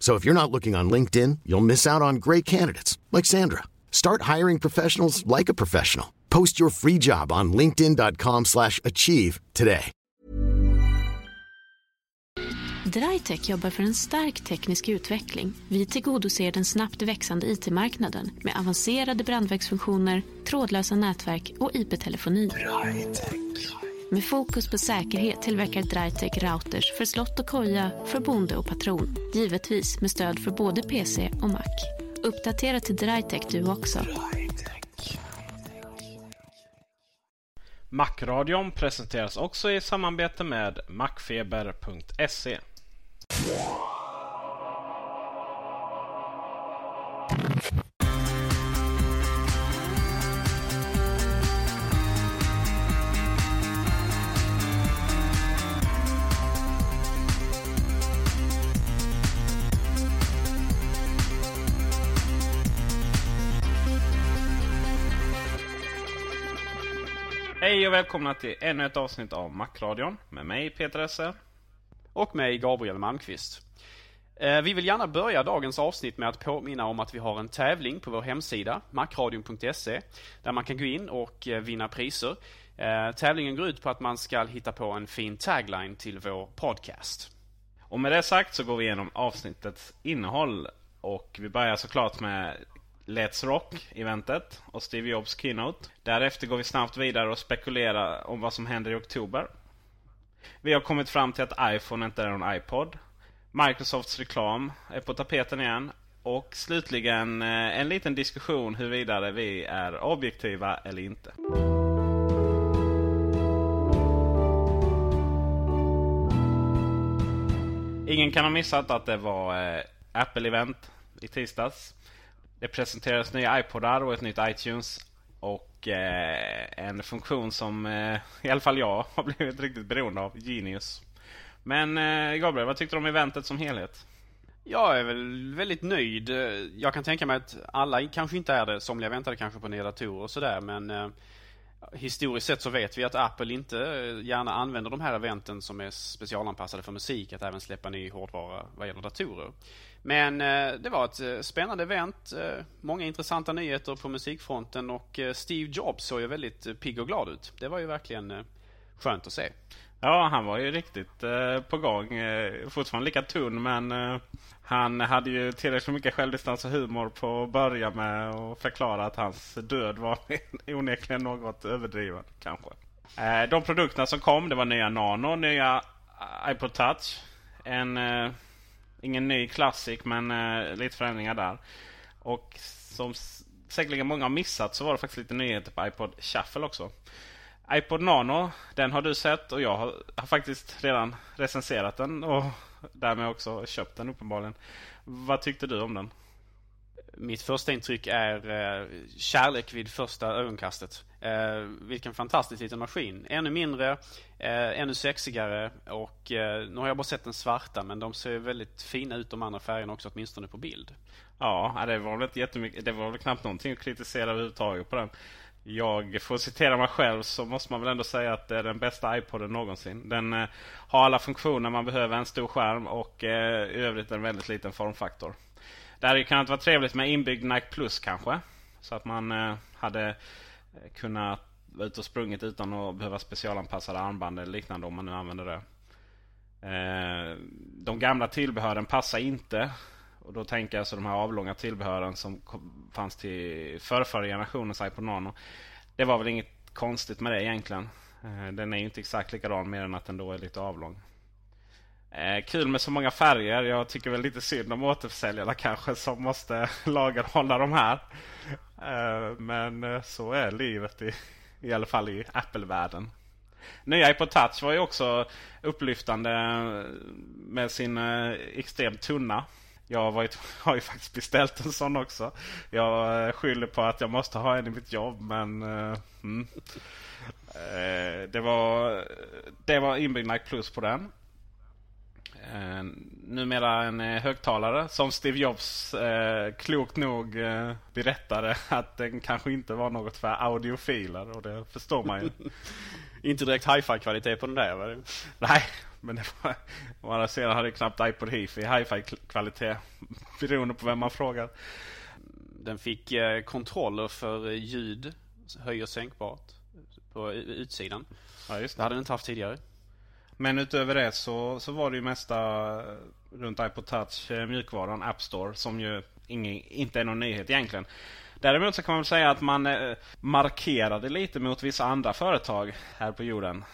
So if you're not looking on LinkedIn, you'll miss out on great candidates like Sandra. Start hiring professionals like a professional. Post your free job on linkedin.com/achieve slash achieve today. Drytech jobbar för en stark teknisk utveckling. Vi tillgodoser den snabbt växande IT-marknaden med avancerade brandvägsfunktioner, trådlösa nätverk och IP-telefoni. Med fokus på säkerhet tillverkar Drytech routers för slott och koja, för bonde och patron. Givetvis med stöd för både PC och Mac. Uppdatera till Drytech du också. Macradion presenteras också i samarbete med macfeber.se. Hej och välkomna till ännu ett avsnitt av Macradion med mig Peter Esse. Och mig Gabriel Malmqvist. Eh, Vi vill gärna börja dagens avsnitt med att påminna om att vi har en tävling på vår hemsida, macradion.se, där man kan gå in och eh, vinna priser. Eh, Tävlingen går ut på att man ska hitta på en fin tagline till vår podcast. Och med det sagt så går vi igenom avsnittets innehåll. Och vi börjar såklart med Let's Rock-eventet och Steve Jobs keynote. Därefter går vi snabbt vidare och spekulerar om vad som händer i oktober. Vi har kommit fram till att iPhone inte är någon iPod. Microsofts reklam är på tapeten igen. Och slutligen eh, en liten diskussion huruvida vi är objektiva eller inte. Ingen kan ha missat att det var eh, Apple-event i tisdags. Det presenterades nya iPodar och ett nytt iTunes. Och eh, en funktion som eh, i alla fall jag har blivit riktigt beroende av. Genius. Men eh, Gabriel, vad tyckte du om eventet som helhet? Jag är väl väldigt nöjd. Jag kan tänka mig att alla kanske inte är det. Somliga väntade kanske på nya datorer och sådär. Men eh, historiskt sett så vet vi att Apple inte eh, gärna använder de här eventen som är specialanpassade för musik. Att även släppa ny hårdvara vad gäller datorer. Men eh, det var ett eh, spännande event. Eh, många intressanta nyheter på musikfronten och eh, Steve Jobs såg ju väldigt eh, pigg och glad ut. Det var ju verkligen eh, skönt att se. Ja, han var ju riktigt eh, på gång. Eh, fortfarande lika tunn men eh, han hade ju tillräckligt mycket självdistans och humor på att börja med och förklara att hans död var onekligen något överdriven kanske. Eh, de produkterna som kom det var nya Nano, nya eh, iPod Touch. En, eh, ingen ny Classic men eh, lite förändringar där. Och som säkerligen många har missat så var det faktiskt lite nyheter på iPod Shuffle också. iPod Nano, den har du sett och jag har, har faktiskt redan recenserat den och därmed också köpt den uppenbarligen. Vad tyckte du om den? Mitt första intryck är eh, kärlek vid första ögonkastet. Eh, vilken fantastisk liten maskin. Ännu mindre, eh, ännu sexigare och eh, nu har jag bara sett den svarta men de ser väldigt fina ut de andra färgerna också åtminstone på bild. Ja, det var väl inte jättemycket. Det var väl knappt någonting att kritisera överhuvudtaget på den. jag får citera mig själv så måste man väl ändå säga att det är den bästa iPoden någonsin. Den eh, har alla funktioner man behöver, en stor skärm och eh, i övrigt en väldigt liten formfaktor. Det hade kunnat vara trevligt med inbyggd Nike Plus kanske. Så att man eh, hade kunnat vara ute och sprungit utan att behöva specialanpassade armband eller liknande om man nu använder det. Eh, de gamla tillbehören passar inte. Och då tänker jag alltså de här avlånga tillbehören som fanns till förrförra generationens iPod Nano. Det var väl inget konstigt med det egentligen. Eh, den är ju inte exakt likadan mer än att den då är lite avlång. Eh, kul med så många färger. Jag tycker väl lite synd om återförsäljarna kanske som måste lagerhålla de här. Eh, men eh, så är livet i, i alla fall i Apple-världen. Nya iPod Touch var ju också upplyftande eh, med sin eh, extremt tunna. Jag har, varit, har ju faktiskt beställt en sån också. Jag skyller på att jag måste ha en i mitt jobb men... Mm. det var, det var inbyggd Mac Plus på den. Uh, numera en högtalare som Steve Jobs uh, klokt nog uh, berättade att den kanske inte var något för audiofiler och det förstår man ju. inte direkt hi-fi kvalitet på den där va? Nej, men det var, å andra sidan hade knappt iPod Hifi hi-fi kvalitet. Beroende på vem man frågar. Den fick eh, kontroller för ljud, höj och sänkbart på utsidan. Ja, just det. det hade den inte haft tidigare. Men utöver det så, så var det ju mesta eh, runt iPod Touch eh, mjukvaran App Store som ju ingen, inte är någon nyhet egentligen. Däremot så kan man väl säga att man eh, markerade lite mot vissa andra företag här på jorden.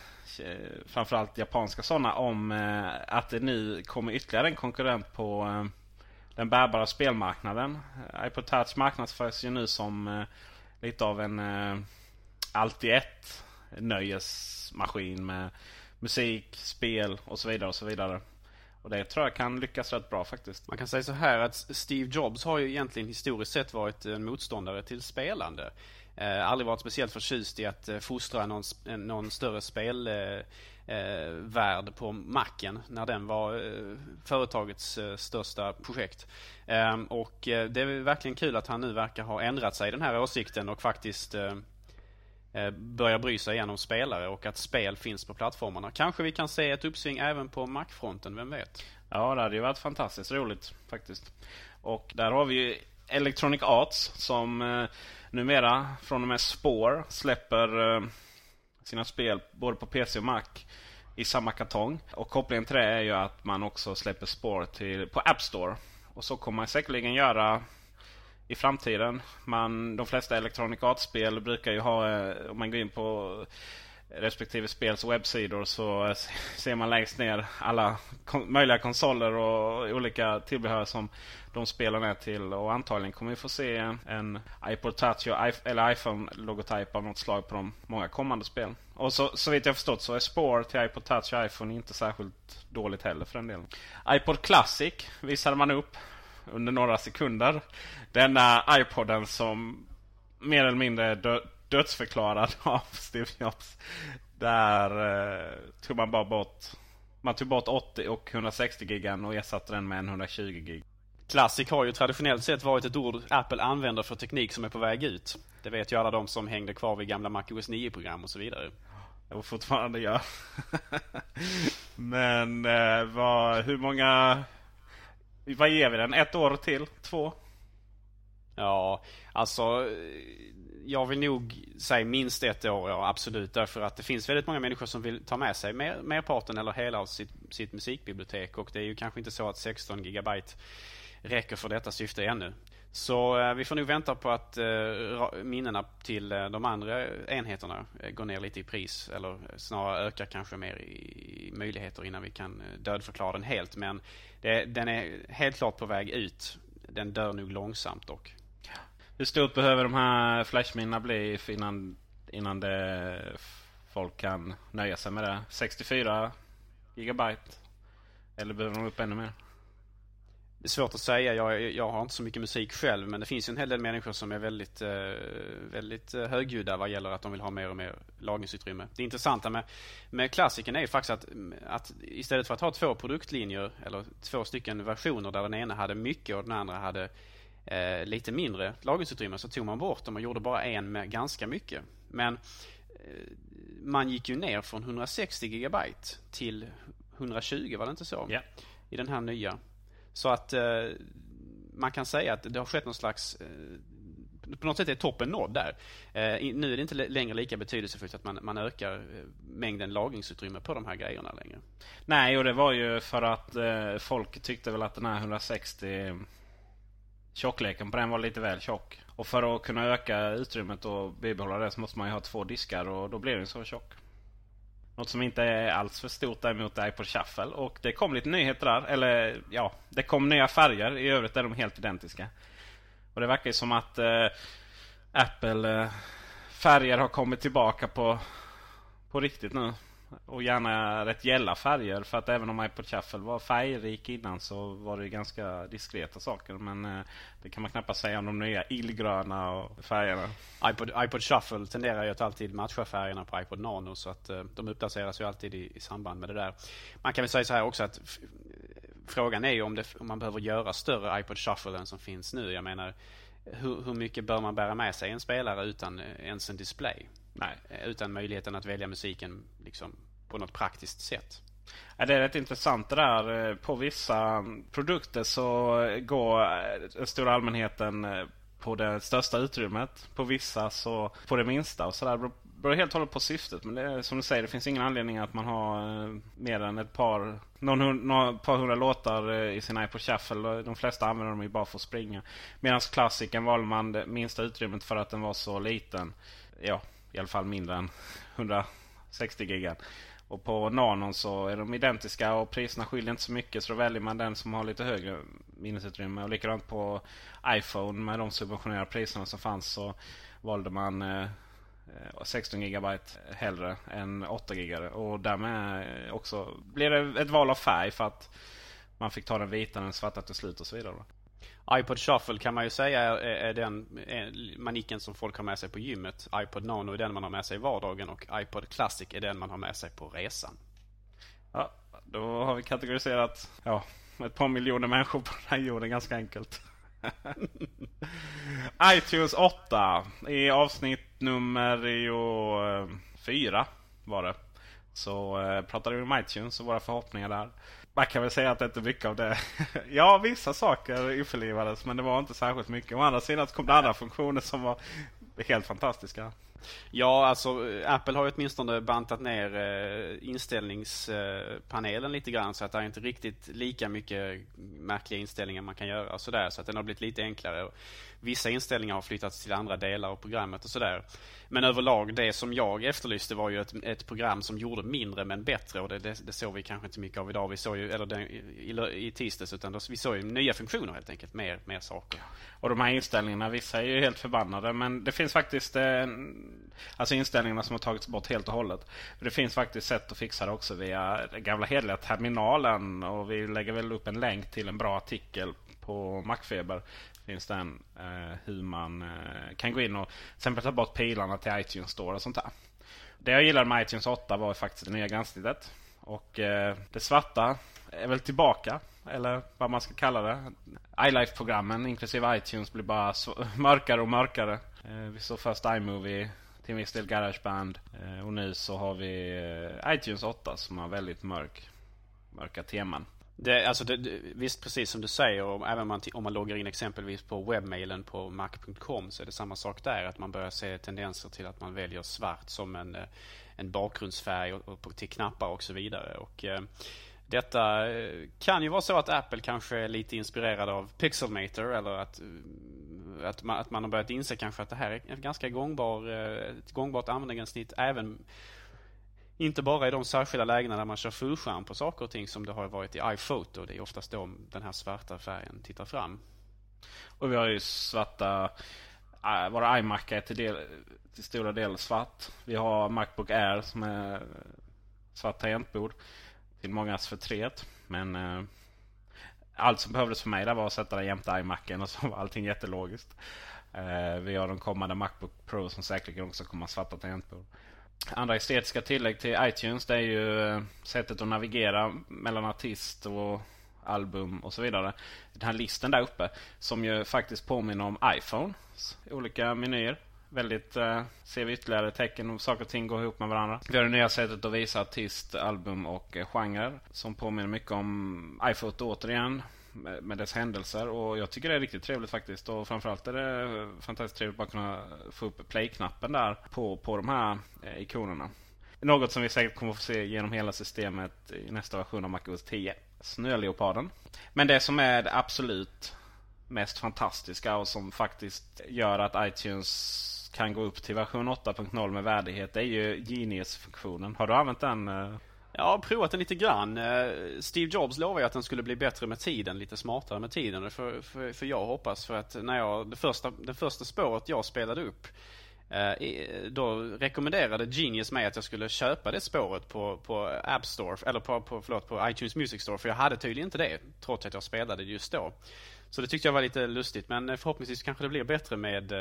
Framförallt japanska sådana, om att det nu kommer ytterligare en konkurrent på den bärbara spelmarknaden. iPod Touch marknadsförs ju nu som lite av en allt i ett nöjesmaskin med musik, spel och så vidare. Och så vidare. Och det tror jag kan lyckas rätt bra faktiskt. Man kan säga så här att Steve Jobs har ju egentligen historiskt sett varit en motståndare till spelande. Eh, aldrig varit speciellt förtjust i att eh, fostra någon, eh, någon större spelvärld eh, eh på macken. när den var eh, företagets eh, största projekt. Ehm, och eh, det är verkligen kul att han nu verkar ha ändrat sig i den här åsikten och faktiskt eh, Eh, börjar bry sig igen om spelare och att spel finns på plattformarna. Kanske vi kan se ett uppsving även på Mac-fronten, vem vet? Ja, det hade ju varit fantastiskt roligt faktiskt. Och där har vi ju Electronic Arts som eh, numera från och med Spore släpper eh, sina spel både på PC och Mac i samma kartong. Och kopplingen till det är ju att man också släpper Spore till, på App Store. Och så kommer man säkerligen göra i framtiden. Man, de flesta Electronic Arts-spel brukar ju ha, eh, om man går in på respektive spels webbsidor så ser man längst ner alla kon möjliga konsoler och olika tillbehör som de spelen är till. Och antagligen kommer vi få se en iPod Touch eller iPhone-logotyp av något slag på de många kommande spel. Och så, så vitt jag förstått så är Spår till iPod Touch och iPhone inte särskilt dåligt heller för den delen. iPod Classic visade man upp under några sekunder. Denna iPoden som mer eller mindre dö dödsförklarad av Steve Jobs. Där eh, tog man bara bort man tog bort 80 och 160 gigan och ersatte den med en 120 gig. Classic har ju traditionellt sett varit ett ord Apple använder för teknik som är på väg ut. Det vet ju alla de som hängde kvar vid gamla Mac OS 9-program och så vidare. Och fortfarande gör. Men eh, vad, hur många... Vad ger vi den? Ett år till? Två? Ja, alltså jag vill nog säga minst ett år, ja absolut. Därför att det finns väldigt många människor som vill ta med sig mer, merparten eller hela av sitt, sitt musikbibliotek. Och det är ju kanske inte så att 16 gigabyte räcker för detta syfte ännu. Så eh, vi får nog vänta på att eh, minnena till eh, de andra enheterna eh, går ner lite i pris. Eller snarare ökar kanske mer i, i möjligheter innan vi kan eh, dödförklara den helt. Men det, den är helt klart på väg ut. Den dör nog långsamt dock. Hur stort behöver de här flashminnena bli innan, innan det, folk kan nöja sig med det? 64 gigabyte? Eller behöver de upp ännu mer? Det är svårt att säga. Jag, jag har inte så mycket musik själv. Men det finns ju en hel del människor som är väldigt, eh, väldigt eh, högljudda vad gäller att de vill ha mer och mer lagringsutrymme. Det intressanta med, med klassiken är ju faktiskt att, att istället för att ha två produktlinjer eller två stycken versioner där den ena hade mycket och den andra hade eh, lite mindre lagringsutrymme så tog man bort dem och gjorde bara en med ganska mycket. Men eh, man gick ju ner från 160 GB till 120 var det inte så? Yeah. I den här nya. Så att eh, man kan säga att det har skett någon slags eh, på något sätt är toppen nådd där. Eh, nu är det inte längre lika betydelsefullt att man, man ökar eh, mängden lagringsutrymme på de här grejerna längre. Nej, och det var ju för att eh, folk tyckte väl att den här 160 tjockleken på den var lite väl tjock. Och för att kunna öka utrymmet och bibehålla det så måste man ju ha två diskar och då blir den så tjock. Något som inte är alls för stort däremot är iPod Shuffle. Och det kom lite nyheter där. Eller ja, det kom nya färger. I övrigt är de helt identiska. Och det verkar ju som att eh, Apple eh, färger har kommit tillbaka på, på riktigt nu. Och gärna rätt gälla färger. För att även om iPod Shuffle var färgrik innan så var det ganska diskreta saker. Men eh, det kan man knappast säga om de nya illgröna färgerna. iPod, iPod Shuffle tenderar ju att alltid matcha färgerna på iPod Nano. Så att eh, de uppdateras ju alltid i, i, samband med det där. Man kan väl säga så här också att eh, frågan är ju om, det, om man behöver göra större iPod Shuffle än som finns nu. Jag menar, hur, hur mycket bör man bära med sig en spelare utan ens en display? Nej. Utan möjligheten att välja musiken liksom, på något praktiskt sätt. Ja, det är rätt intressant det där. Eh, på vissa produkter så går eh, den stora allmänheten eh, på det största utrymmet. På vissa så på det minsta. Och så där beror helt och hållet på syftet. Men det är, som du säger, det finns ingen anledning att man har mer än ett par, någon, någon, par hundra låtar i sin iPod Shuffle. De flesta använder dem ju bara för att springa. Medan klassiken valde man det minsta utrymmet för att den var så liten. Ja, i alla fall mindre än 160 gigan. Och på Nanon så är de identiska och priserna skiljer inte så mycket. Så då väljer man den som har lite högre minnesutrymme. Och likadant på iPhone med de subventionerade priserna som fanns så valde man eh, eh 16 GB hellre än 8 GB. Och därmed eh, också blir det ett val av färg för att man fick ta den vita, den svarta till slut och så vidare iPod Shuffle kan man ju säga är, är den är manicken som folk har med sig på gymmet. iPod Nano är den man har med sig i vardagen och iPod Classic är den man har med sig på resan. Ja, då har vi kategoriserat ja, ett par miljoner människor på den här jorden ganska enkelt. iTunes 8 i avsnitt nummer 4 eh, var det. Så eh, pratade vi om iTunes och våra förhoppningar där. Man kan väl säga att det inte är mycket av det. ja, vissa saker införlivades men det var inte särskilt mycket. Å andra sidan kom det andra funktioner som var helt fantastiska. Ja, alltså Apple har ju åtminstone bantat ner eh, inställningspanelen lite grann så att det är inte riktigt lika mycket märkliga inställningar man kan göra. Sådär, så att den har blivit lite enklare. Vissa inställningar har flyttats till andra delar av programmet och sådär. Men överlag, det som jag efterlyste var ju ett, ett program som gjorde mindre men bättre. Och det, det, det såg vi kanske inte mycket av idag. Vi såg ju, eller den, i, i tisdags, utan då, vi såg ju nya funktioner helt enkelt. Mer, mer saker. Och de här inställningarna, vissa är ju helt förbannade. Men det finns faktiskt eh, alltså inställningarna som har tagits bort helt och hållet. Det finns faktiskt sätt att fixa det också via den gamla hederliga terminalen. Och vi lägger väl upp en länk till en bra artikel på Macfeber finns den eh, hur man eh, kan gå in och till exempel ta bort pilarna till iTunes Store och sånt där. Det jag gillade med iTunes 8 var faktiskt det nya gränssnittet. Och eh, det svarta är väl tillbaka. Eller vad man ska kalla det. iLife-programmen inklusive iTunes blir bara mörkare och mörkare. Eh, vi såg först iMovie, till en viss del Garageband. Eh, och nu så har vi eh, iTunes 8 som har väldigt mörk, mörka teman. Det, alltså det, visst, precis som du säger, och även om man, om man loggar in exempelvis på webbmailen på mac.com så är det samma sak där. Att man börjar se tendenser till att man väljer svart som en, eh, en bakgrundsfärg och, och till knappar och så vidare. Och, eh, detta eh, kan ju vara så att Apple kanske är lite inspirerad av Pixelmator eller att, eh, att, man, att man har börjat inse kanske att det här är ett ganska gångbar, ett gångbart användargränssnitt även inte bara i de särskilda lägena där man kör fullskärm på saker och ting som det har varit i iPhoto. Det är oftast då den här svarta färgen tittar fram. Och vi har ju svarta... Äh, våra iMac är till, del, till stora delar svart. Vi har Macbook Air som är svart tangentbord. Till mångas förtret. Men eh, allt som behövdes för mig där var att sätta den jämte iMacen och så var allting jättelogiskt. Eh, vi har de kommande Macbook Pro som säkerligen också kommer ha svarta tangentbord. Andra estetiska tillägg till iTunes det är ju eh, sättet att navigera mellan artist och album och så vidare. Den här listan där uppe som ju faktiskt påminner om iPhone. Olika menyer. Väldigt, eh, ser vi ytterligare tecken om saker och ting går ihop med varandra. Vi har det nya sättet att visa artist, album och eh, genre. Som påminner mycket om iPhone återigen. Med, med dess händelser. Och jag tycker det är riktigt trevligt faktiskt. Och framförallt är det eh, fantastiskt trevligt att bara kunna få upp play-knappen där på, på de här eh, ikonerna. Något som vi säkert kommer att få se genom hela systemet i nästa version av MacOS 10. Snöleoparden. Men det som är det absolut mest fantastiska och som faktiskt gör att iTunes kan gå upp till version 8.0 med värdighet. Det är ju Genius-funktionen. Har du använt den? Eh, jag har provat den lite grann. Eh, Steve Jobs lovade ju att den skulle bli bättre med tiden, lite smartare med tiden. För, för, för jag hoppas, för att när jag, det första, det första spåret jag spelade upp eh, då rekommenderade Genius mig att jag skulle köpa det spåret på, på App Store, eller på, på, förlåt, på iTunes Music Store. För jag hade tydligen inte det, trots att jag spelade just då. Så det tyckte jag var lite lustigt. Men eh, förhoppningsvis kanske det blir bättre med,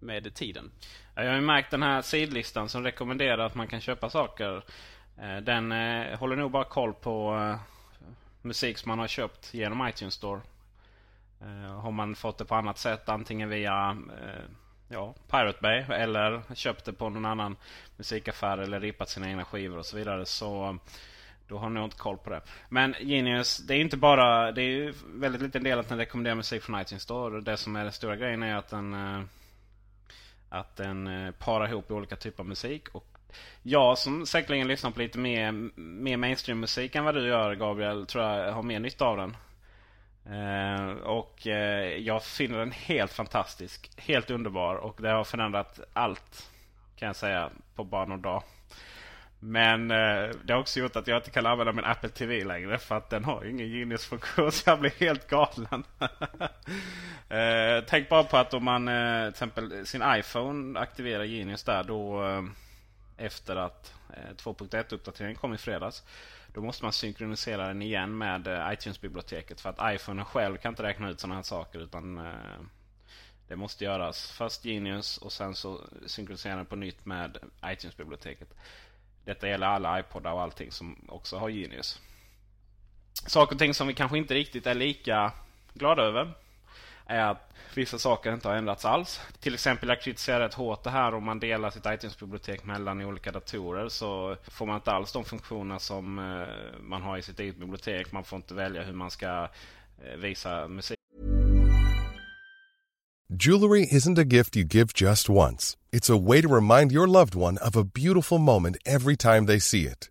med tiden. Jag har ju märkt den här sidlistan som rekommenderar att man kan köpa saker. Eh, den eh, håller nog bara koll på eh, musik som man har köpt genom iTunes Store. Eh, har man fått det på annat sätt, antingen via ja, Pirate Bay eller köpt det på någon annan musikaffär eller rippat sina egna skivor och så vidare. Så då har ni nog inte koll på det. Men Genius, det är inte bara... Det är ju väldigt liten del att den rekommenderar musik från iTunes Store. Det som är den stora grejen är att den... Att den parar ihop olika typer av musik. Och jag som säkerligen lyssnar på lite mer, mer mainstream-musik än vad du gör Gabriel, tror jag har mer nytta av den. Eh, och eh, jag finner den helt fantastisk. Helt underbar. Och det har förändrat allt. Kan jag säga på bara någon dag. Men eh, det har också gjort att jag inte kan använda min Apple TV längre. För att den har ingen Genius-funktion. Så jag blir helt galen. eh, tänk bara på att om man eh, till exempel sin iPhone aktiverar Genius där. Då eh, efter att eh, 2.1 uppdateringen kom i fredags. Då måste man synkronisera den igen med eh, iTunes-biblioteket. För att iPhone själv kan inte räkna ut sådana här saker. Utan eh, det måste göras först Genius och sen så synkronisera den på nytt med iTunes-biblioteket. Detta gäller alla iPodar och allting som också har Genius. Saker och ting som vi kanske inte riktigt är lika glada över är att vissa saker inte har ändrats alls. Till exempel jag kritiserar rätt hårt det här om man delar sitt iTunes-bibliotek mellan olika datorer så får man inte alls de funktioner som eh, man har i sitt eget bibliotek. Man får inte välja hur man ska eh, visa musik. Jewelry isn't a gift you give just once. It's a way to remind your loved one of a beautiful moment every time they see it.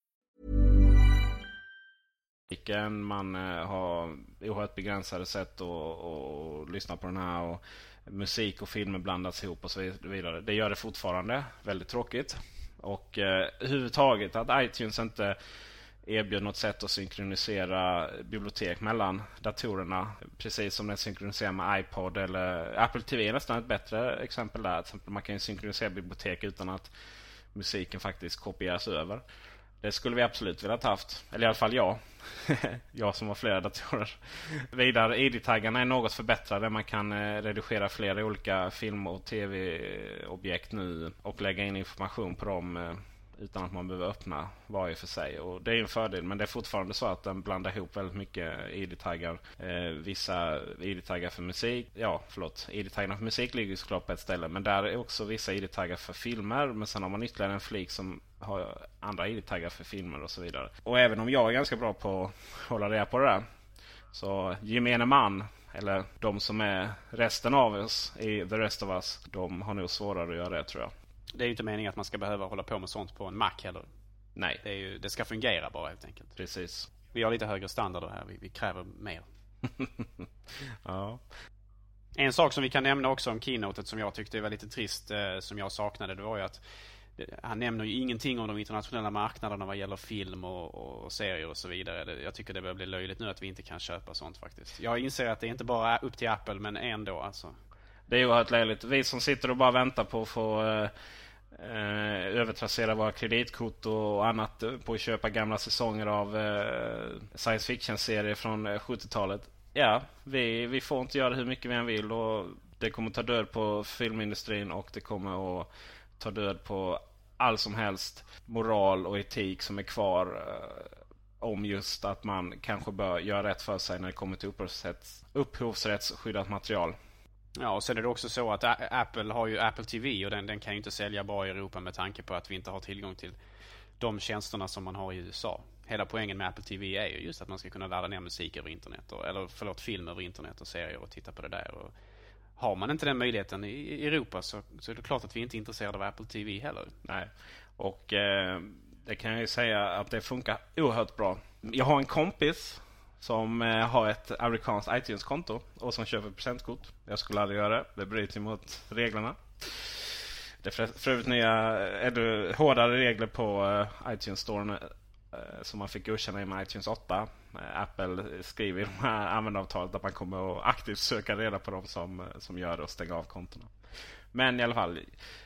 Man eh, har oerhört begränsade sätt att, att lyssna på den här. Och musik och filmer blandas ihop och så vidare. Det gör det fortfarande. Väldigt tråkigt. Och eh, överhuvudtaget att iTunes inte erbjöd något sätt att synkronisera bibliotek mellan datorerna. Precis som den synkroniserar med iPod eller Apple TV är nästan ett bättre exempel där. Man kan ju synkronisera bibliotek utan att musiken faktiskt kopieras över. Det skulle vi absolut velat haft. Eller i alla fall jag. jag som har flera datorer. Vidare, ID-taggarna är något förbättrade. Man kan eh, redigera flera olika film och tv-objekt nu och lägga in information på dem eh, utan att man behöver öppna varje för sig. Och Det är en fördel men det är fortfarande så att den blandar ihop väldigt mycket ID-taggar. Eh, vissa ID-taggar för musik. Ja, förlåt. ID-taggarna för musik ligger såklart på ett ställe. Men där är också vissa ID-taggar för filmer. Men sen har man ytterligare en flik som har andra ID-taggar för filmer och så vidare. Och även om jag är ganska bra på att hålla reda på det där. Så gemene man eller de som är resten av oss i The Rest of Us. De har nog svårare att göra det tror jag. Det är ju inte meningen att man ska behöva hålla på med sånt på en Mac heller. Nej. Det, är ju, det ska fungera bara helt enkelt. Precis. Vi har lite högre standarder här. Vi, vi kräver mer. ja. En sak som vi kan nämna också om keynotet som jag tyckte var lite trist, eh, som jag saknade, det var ju att han nämner ju ingenting om de internationella marknaderna vad gäller film och, och, serier och så vidare. Jag tycker det börjar bli löjligt nu att vi inte kan köpa sånt faktiskt. Jag inser att det inte bara är upp till Apple, men ändå alltså. Det är oerhört löjligt. Vi som sitter och bara väntar på att få eh, eh, övertrassera våra kreditkort och annat på att köpa gamla säsonger av eh, science fiction-serier från eh, 70-talet. Ja, vi, vi får inte göra hur mycket vi än vill och det kommer ta död på filmindustrin och det kommer att ta död på all som helst moral och etik som är kvar eh, om just att man kanske bör göra rätt för sig när det kommer till upphovsrätts, upphovsrättsskyddat material. Ja, och sen är det också så att Apple har ju Apple TV och den, den kan ju inte sälja bra i Europa med tanke på att vi inte har tillgång till de tjänsterna som man har i USA. Hela poängen med Apple TV är ju just att man ska kunna ladda ner musik över internet. Och, eller förlåt, film över internet och serier och titta på det där. Och har man inte den möjligheten i Europa så, så är det klart att vi inte är intresserade av Apple TV heller. Nej, och eh, det kan jag ju säga att det funkar oerhört bra. Jag har en kompis som eh, har ett amerikanskt iTunes-konto och som köper presentkort. Jag skulle aldrig göra det. Det bryter mot reglerna. Det är för övrigt nya, eh, eller hårdare regler på eh, iTunes-storen som man fick godkänna med iTunes 8. Apple skriver i de här användaravtalet att man kommer att aktivt söka reda på dem som, som gör det och stänga av kontona. Men i alla fall,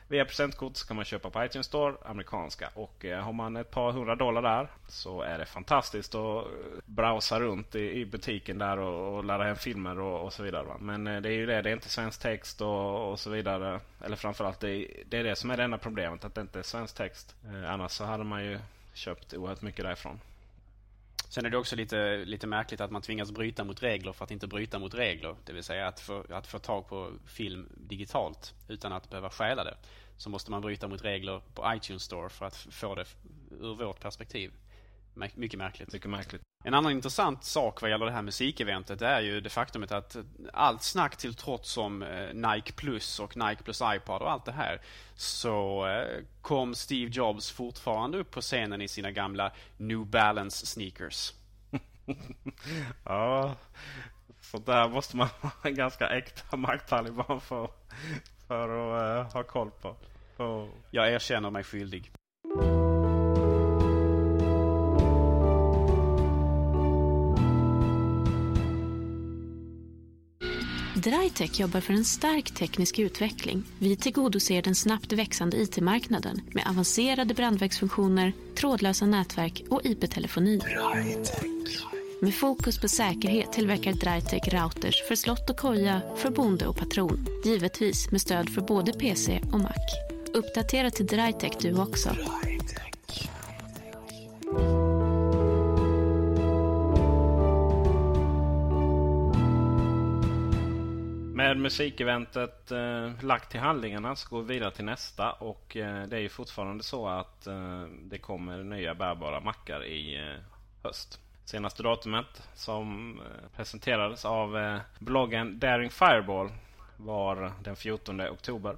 via presentkort så kan man köpa på iTunes Store, amerikanska. Och eh, har man ett par hundra dollar där så är det fantastiskt att eh, browsa runt i, i butiken där och, och ladda hem filmer och, och så vidare. Va? Men eh, det är ju det, det är inte svensk text och, och så vidare. Eller framförallt, det, det är det som är det enda problemet, att det inte är svensk text. Annars så hade man ju köpt oerhört mycket därifrån. Sen är det också lite, lite märkligt att man tvingas bryta mot regler för att inte bryta mot regler. Det vill säga att få, att få tag på film digitalt utan att behöva stjäla det. Så måste man bryta mot regler på iTunes Store för att få det ur vårt perspektiv. Mycket märkligt. Mycket märkligt. En annan intressant sak vad gäller det här musikeventet är ju det faktumet att allt snack till trots om eh, Nike Plus och Nike Plus iPad och allt det här så eh, kom Steve Jobs fortfarande upp på scenen i sina gamla New Balance sneakers. ja, så där måste man vara en ganska äkta makttaliban för, för att uh, ha koll på. Oh. Jag erkänner mig skyldig. Drytech jobbar för en stark teknisk utveckling. Vi tillgodoser den snabbt växande IT-marknaden med avancerade brandvägsfunktioner, trådlösa nätverk och IP-telefoni. Med fokus på säkerhet tillverkar Drytech routers för slott och koja, för bonde och patron. Givetvis med stöd för både PC och Mac. Uppdatera till Drytech du också. Musikeventet eh, lagt till handlingarna så går vi vidare till nästa. Och eh, det är ju fortfarande så att eh, det kommer nya bärbara mackar i eh, höst. Senaste datumet som eh, presenterades av eh, bloggen Daring Fireball var den 14 oktober.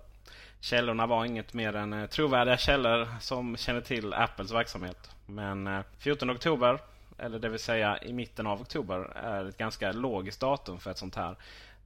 Källorna var inget mer än eh, trovärdiga källor som känner till Apples verksamhet. Men eh, 14 oktober, eller det vill säga i mitten av oktober, är ett ganska logiskt datum för ett sånt här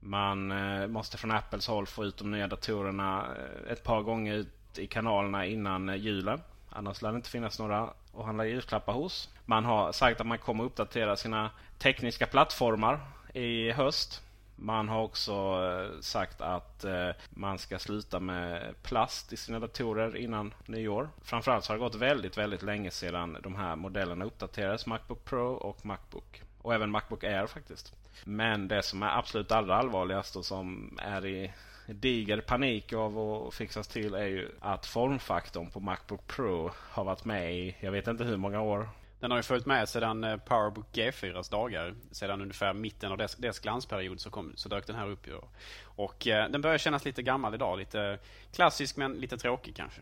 man eh, måste från Apples håll få ut de nya datorerna eh, ett par gånger ut i kanalerna innan eh, julen. Annars lär det inte finnas några att handla julklappar hos. Man har sagt att man kommer uppdatera sina tekniska plattformar i höst. Man har också sagt att man ska sluta med plast i sina datorer innan nyår. Framförallt så har det gått väldigt, väldigt länge sedan de här modellerna uppdaterades. Macbook Pro och Macbook. Och även Macbook Air faktiskt. Men det som är absolut allra allvarligast och som är i diger panik av att fixas till är ju att formfaktorn på Macbook Pro har varit med i jag vet inte hur många år. Den har ju följt med sedan eh, Powerbook G4s dagar. Sedan ungefär mitten av dess, dess glansperiod så, kom, så dök den här upp. Ju. Och eh, den börjar kännas lite gammal idag. Lite klassisk men lite tråkig kanske.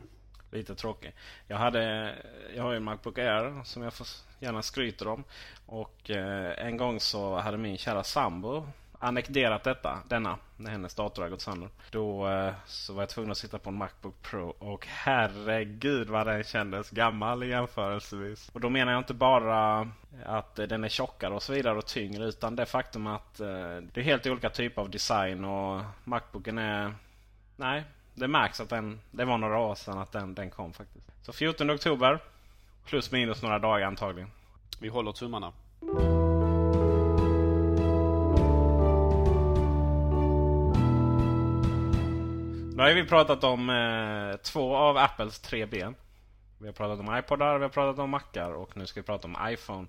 Lite tråkig. Jag, hade, jag har ju en Macbook Air som jag får gärna skryter om. Och eh, en gång så hade min kära sambo annekterat detta, denna, när hennes dator har gått sönder. Då eh, så var jag tvungen att sitta på en Macbook Pro och herregud vad den kändes gammal jämförelsevis. Och då menar jag inte bara att den är tjockare och så vidare och tyngre utan det faktum att eh, det är helt olika typer av design och Macbooken är... Nej, det märks att den, det var några år sedan att den, den kom faktiskt. Så 14 oktober, plus minus några dagar antagligen. Vi håller tummarna. Nu har vi pratat om eh, två av Apples tre ben. Vi har pratat om iPodar, vi har pratat om Macar och nu ska vi prata om iPhone.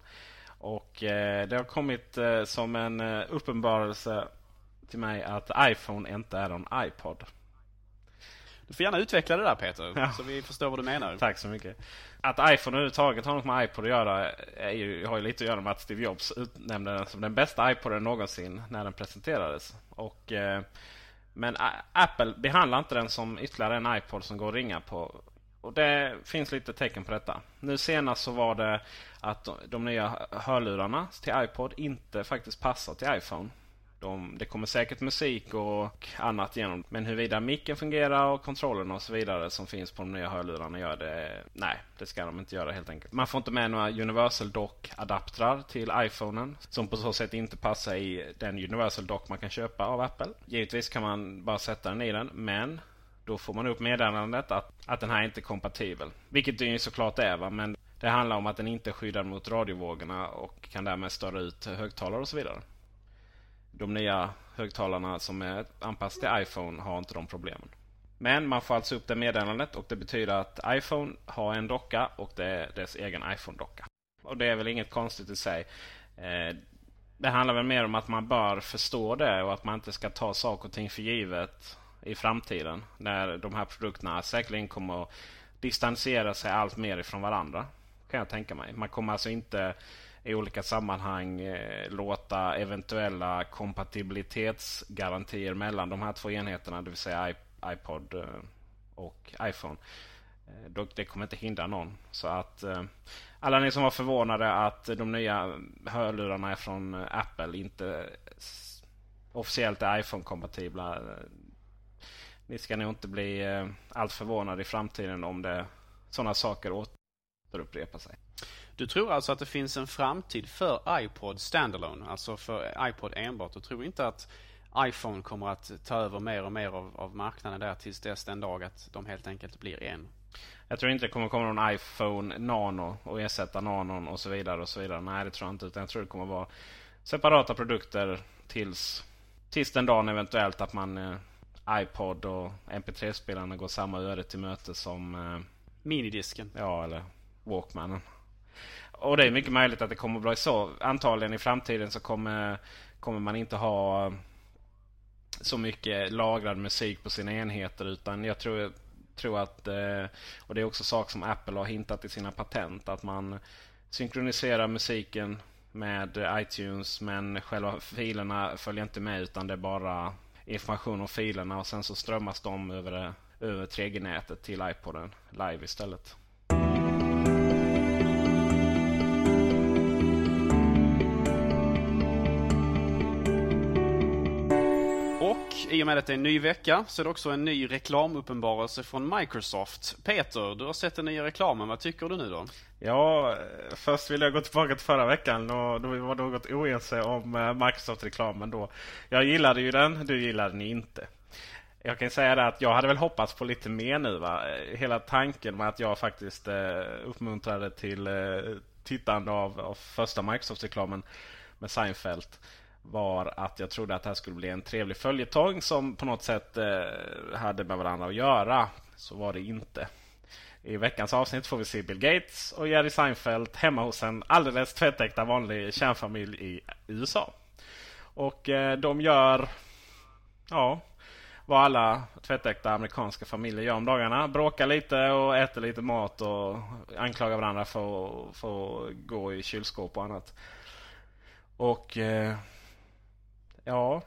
Och eh, det har kommit eh, som en eh, uppenbarelse till mig att iPhone inte är en iPod. Du får gärna utveckla det där Peter, ja. så vi förstår vad du menar. Tack så mycket. Att iPhone överhuvudtaget har något med iPod att göra ju, har ju lite att göra med att Steve Jobs utnämnde den som den bästa iPoden någonsin när den presenterades. Och eh, men Apple behandlar inte den som ytterligare en iPod som går att ringa på. Och det finns lite tecken på detta. Nu senast så var det att de nya hörlurarna till iPod inte faktiskt passar till iPhone. De, det kommer säkert musik och annat genom. Men huruvida micken fungerar och kontrollerna och så vidare som finns på de nya hörlurarna gör det. Nej, det ska de inte göra helt enkelt. Man får inte med några Universal Dock adaptrar till iPhonen. Som på så sätt inte passar i den Universal Dock man kan köpa av Apple. Givetvis kan man bara sätta den i den. Men då får man upp meddelandet att, att den här inte är kompatibel. Vilket den ju såklart är. Va? Men det handlar om att den inte skyddar mot radiovågorna och kan därmed störa ut högtalare och så vidare de nya högtalarna som är anpassade till iPhone har inte de problemen. Men man får alltså upp det meddelandet och det betyder att iPhone har en docka och det är dess egen iPhone-docka. Och det är väl inget konstigt i sig. Eh, det handlar väl mer om att man bör förstå det och att man inte ska ta saker och ting för givet i framtiden. När de här produkterna säkerligen kommer att distansera sig allt mer ifrån varandra. Kan jag tänka mig. Man kommer alltså inte i olika sammanhang eh, låta eventuella kompatibilitetsgarantier mellan de här två enheterna, det vill säga iPod eh, och iPhone. Eh, det kommer inte hindra någon. Så att eh, alla ni som var förvånade att de nya hörlurarna är från Apple inte officiellt är iPhone-kompatibla. Ni ska nog inte bli allt förvånade i framtiden om det sådana saker återupprepar sig. Du tror alltså att det finns en framtid för iPod standalone, alltså för iPod enbart. Du tror inte att iPhone kommer att ta över mer och mer av, av marknaden där tills dess den dag att de helt enkelt blir en? Jag tror inte det kommer komma någon iPhone Nano och ersätta Nanon och så vidare. och så vidare. Nej, det tror jag inte. Utan jag tror det kommer vara separata produkter tills, tills den dagen eventuellt att man eh, iPod och MP3-spelarna går samma öde till möte som eh, minidisken. Ja, eller Walkmanen. Och det är mycket möjligt att det kommer att bli så. Antagligen i framtiden så kommer, kommer man inte ha eh, så mycket lagrad musik på sina enheter. Utan jag tror, tror att, eh, och det är också sak som Apple har hintat i sina patent, att man synkroniserar musiken med iTunes men själva filerna följer inte med utan det är bara information om filerna och sen så strömmas de över, eh, över 3G-nätet till iPoden live istället. I och med att det är en ny vecka så är det också en ny reklamuppenbarelse från Microsoft. Peter, du har sett den nya reklamen. Vad tycker du nu då? Ja, först vill jag gå tillbaka till förra veckan och då var det något oense om eh, Microsoft-reklamen då. Jag gillade ju den, du gillade den inte. Jag kan säga det att jag hade väl hoppats på lite mer nu. Va? Hela tanken med att jag faktiskt eh, uppmuntrade till eh, tittande av, av första Microsoft-reklamen med Seinfeld var att jag trodde att det här skulle bli en trevlig följetong som på något sätt eh, hade med varandra att göra. Så var det inte. I veckans avsnitt får vi se Bill Gates och Jerry Seinfeld hemma hos en alldeles tvättäkta vanlig kärnfamilj i USA. Och eh, de gör ja, vad alla tvättäkta amerikanska familjer gör om dagarna. Bråkar lite och äter lite mat och anklagar varandra för att, för att gå i kylskåp och annat. Och eh, ja,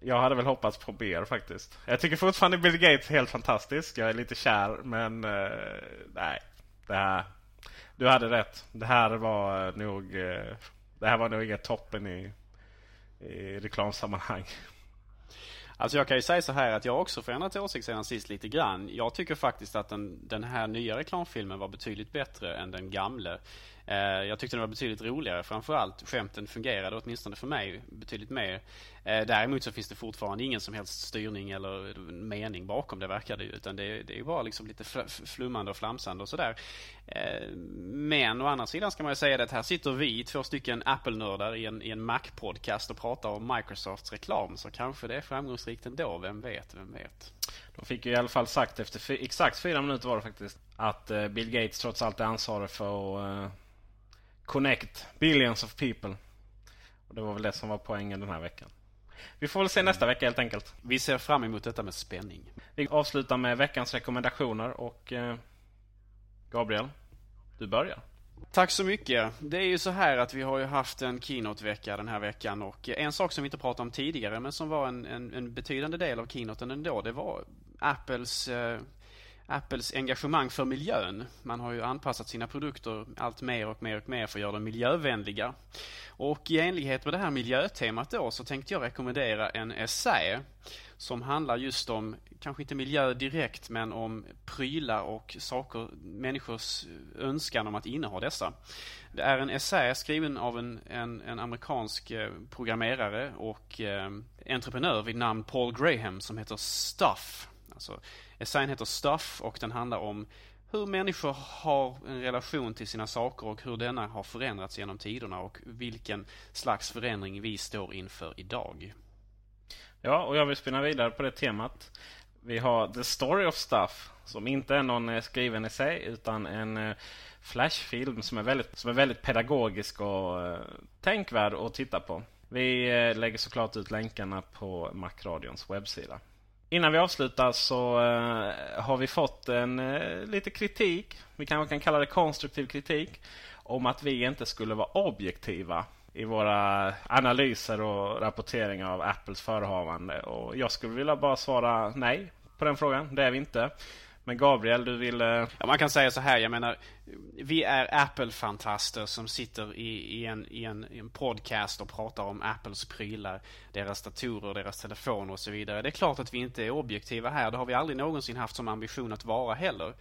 jag hade väl hoppats på mer faktiskt. Jag tycker fortfarande Bill Gates är helt fantastisk. Jag är lite kär men eh, nej. Det här, du hade rätt. Det här var nog, eh, det här var nog inget toppen i, i reklamsammanhang. Alltså jag kan ju säga så här att jag också förändrat åsikt sedan sist lite grann. Jag tycker faktiskt att den, den här nya reklamfilmen var betydligt bättre än den gamla. Eh, jag tyckte den var betydligt roligare framförallt. Skämten fungerade åtminstone för mig betydligt mer. Eh, däremot så finns det fortfarande ingen som helst styrning eller mening bakom det verkar det ju. Utan det, det är bara liksom lite flummande och flamsande och sådär. Eh, men å andra sidan ska man ju säga att här sitter vi, två stycken Apple-nördar i en, i en Mac-podcast och pratar om Microsofts reklam. Så kanske det är framgångsrikt ändå, vem vet, vem vet. De fick ju i alla fall sagt efter exakt fyra minuter var det faktiskt att Bill Gates trots allt är ansvarig för att Connect billions of people. Och Det var väl det som var poängen den här veckan. Vi får väl se nästa vecka helt enkelt. Vi ser fram emot detta med spänning. Vi avslutar med veckans rekommendationer och eh, Gabriel, du börjar. Tack så mycket. Det är ju så här att vi har ju haft en Keynote-vecka den här veckan och en sak som vi inte pratade om tidigare men som var en, en, en betydande del av Keynoten ändå det var Apples eh, Apples engagemang för miljön. Man har ju anpassat sina produkter allt mer och mer och mer för att göra dem miljövänliga. Och i enlighet med det här miljötemat då så tänkte jag rekommendera en essä som handlar just om, kanske inte miljö direkt, men om prylar och saker, människors önskan om att inneha dessa. Det är en essä skriven av en, en, en amerikansk eh, programmerare och eh, entreprenör vid namn Paul Graham som heter Stuff. Alltså Essän heter Stuff och den handlar om hur människor har en relation till sina saker och hur denna har förändrats genom tiderna och vilken slags förändring vi står inför idag. Ja, och jag vill spinna vidare på det temat. Vi har The Story of Stuff som inte är någon eh, skriven i sig utan en eh, flashfilm som är väldigt, som är väldigt pedagogisk och eh, tänkvärd att titta på. Vi lägger såklart ut länkarna på Macradions webbsida. Innan vi avslutar så uh, har vi fått en uh, lite kritik. Vi kanske kan kalla det konstruktiv kritik. Om att vi inte skulle vara objektiva i våra analyser och rapporteringar av Apples förehavande. Och jag skulle vilja bara svara nej på den frågan. Det är vi inte. Men Gabriel, du vill... Eh, ja, man kan säga så här, jag menar Vi är Apple-fantaster som sitter i, i, en, i, en, i en podcast och pratar om Apples prylar Deras datorer, deras telefoner och så vidare. Det är klart att vi inte är objektiva här. Det har vi aldrig någonsin haft som ambition att vara heller.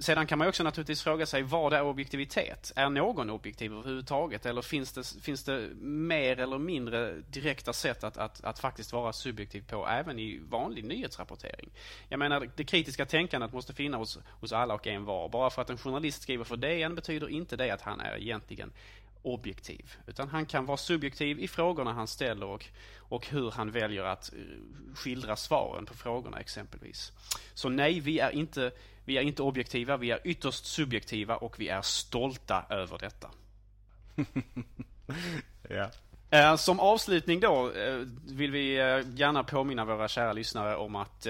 Sedan kan man också naturligtvis fråga sig vad är objektivitet? Är någon objektiv överhuvudtaget? Eller finns det, finns det mer eller mindre direkta sätt att, att, att faktiskt vara subjektiv på även i vanlig nyhetsrapportering? Jag menar, det kritiska tänkandet måste finnas hos, hos alla och en var. Bara för att en journalist skriver för DN betyder inte det att han är egentligen objektiv. Utan han kan vara subjektiv i frågorna han ställer och, och hur han väljer att eh, skildra svaren på frågorna exempelvis. Så nej, vi är inte vi är inte objektiva, vi är ytterst subjektiva och vi är stolta över detta. ja. Eh, som avslutning då eh, vill vi gärna påminna våra kära lyssnare om att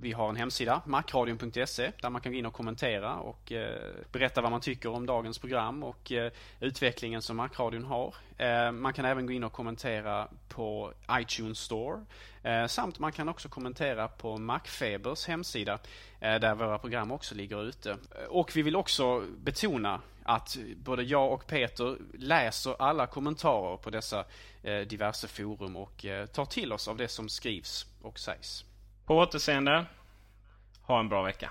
vi har en hemsida, macradion.se, där man kan gå in och kommentera och eh, berätta vad man tycker om dagens program och eh, utvecklingen som Macradion har. Eh, man kan även gå in och kommentera på iTunes Store. Samt man kan också kommentera på Macfebers hemsida där våra program också ligger ute. Och vi vill också betona att både jag och Peter läser alla kommentarer på dessa diverse forum och tar till oss av det som skrivs och sägs. På återseende. Ha en bra vecka.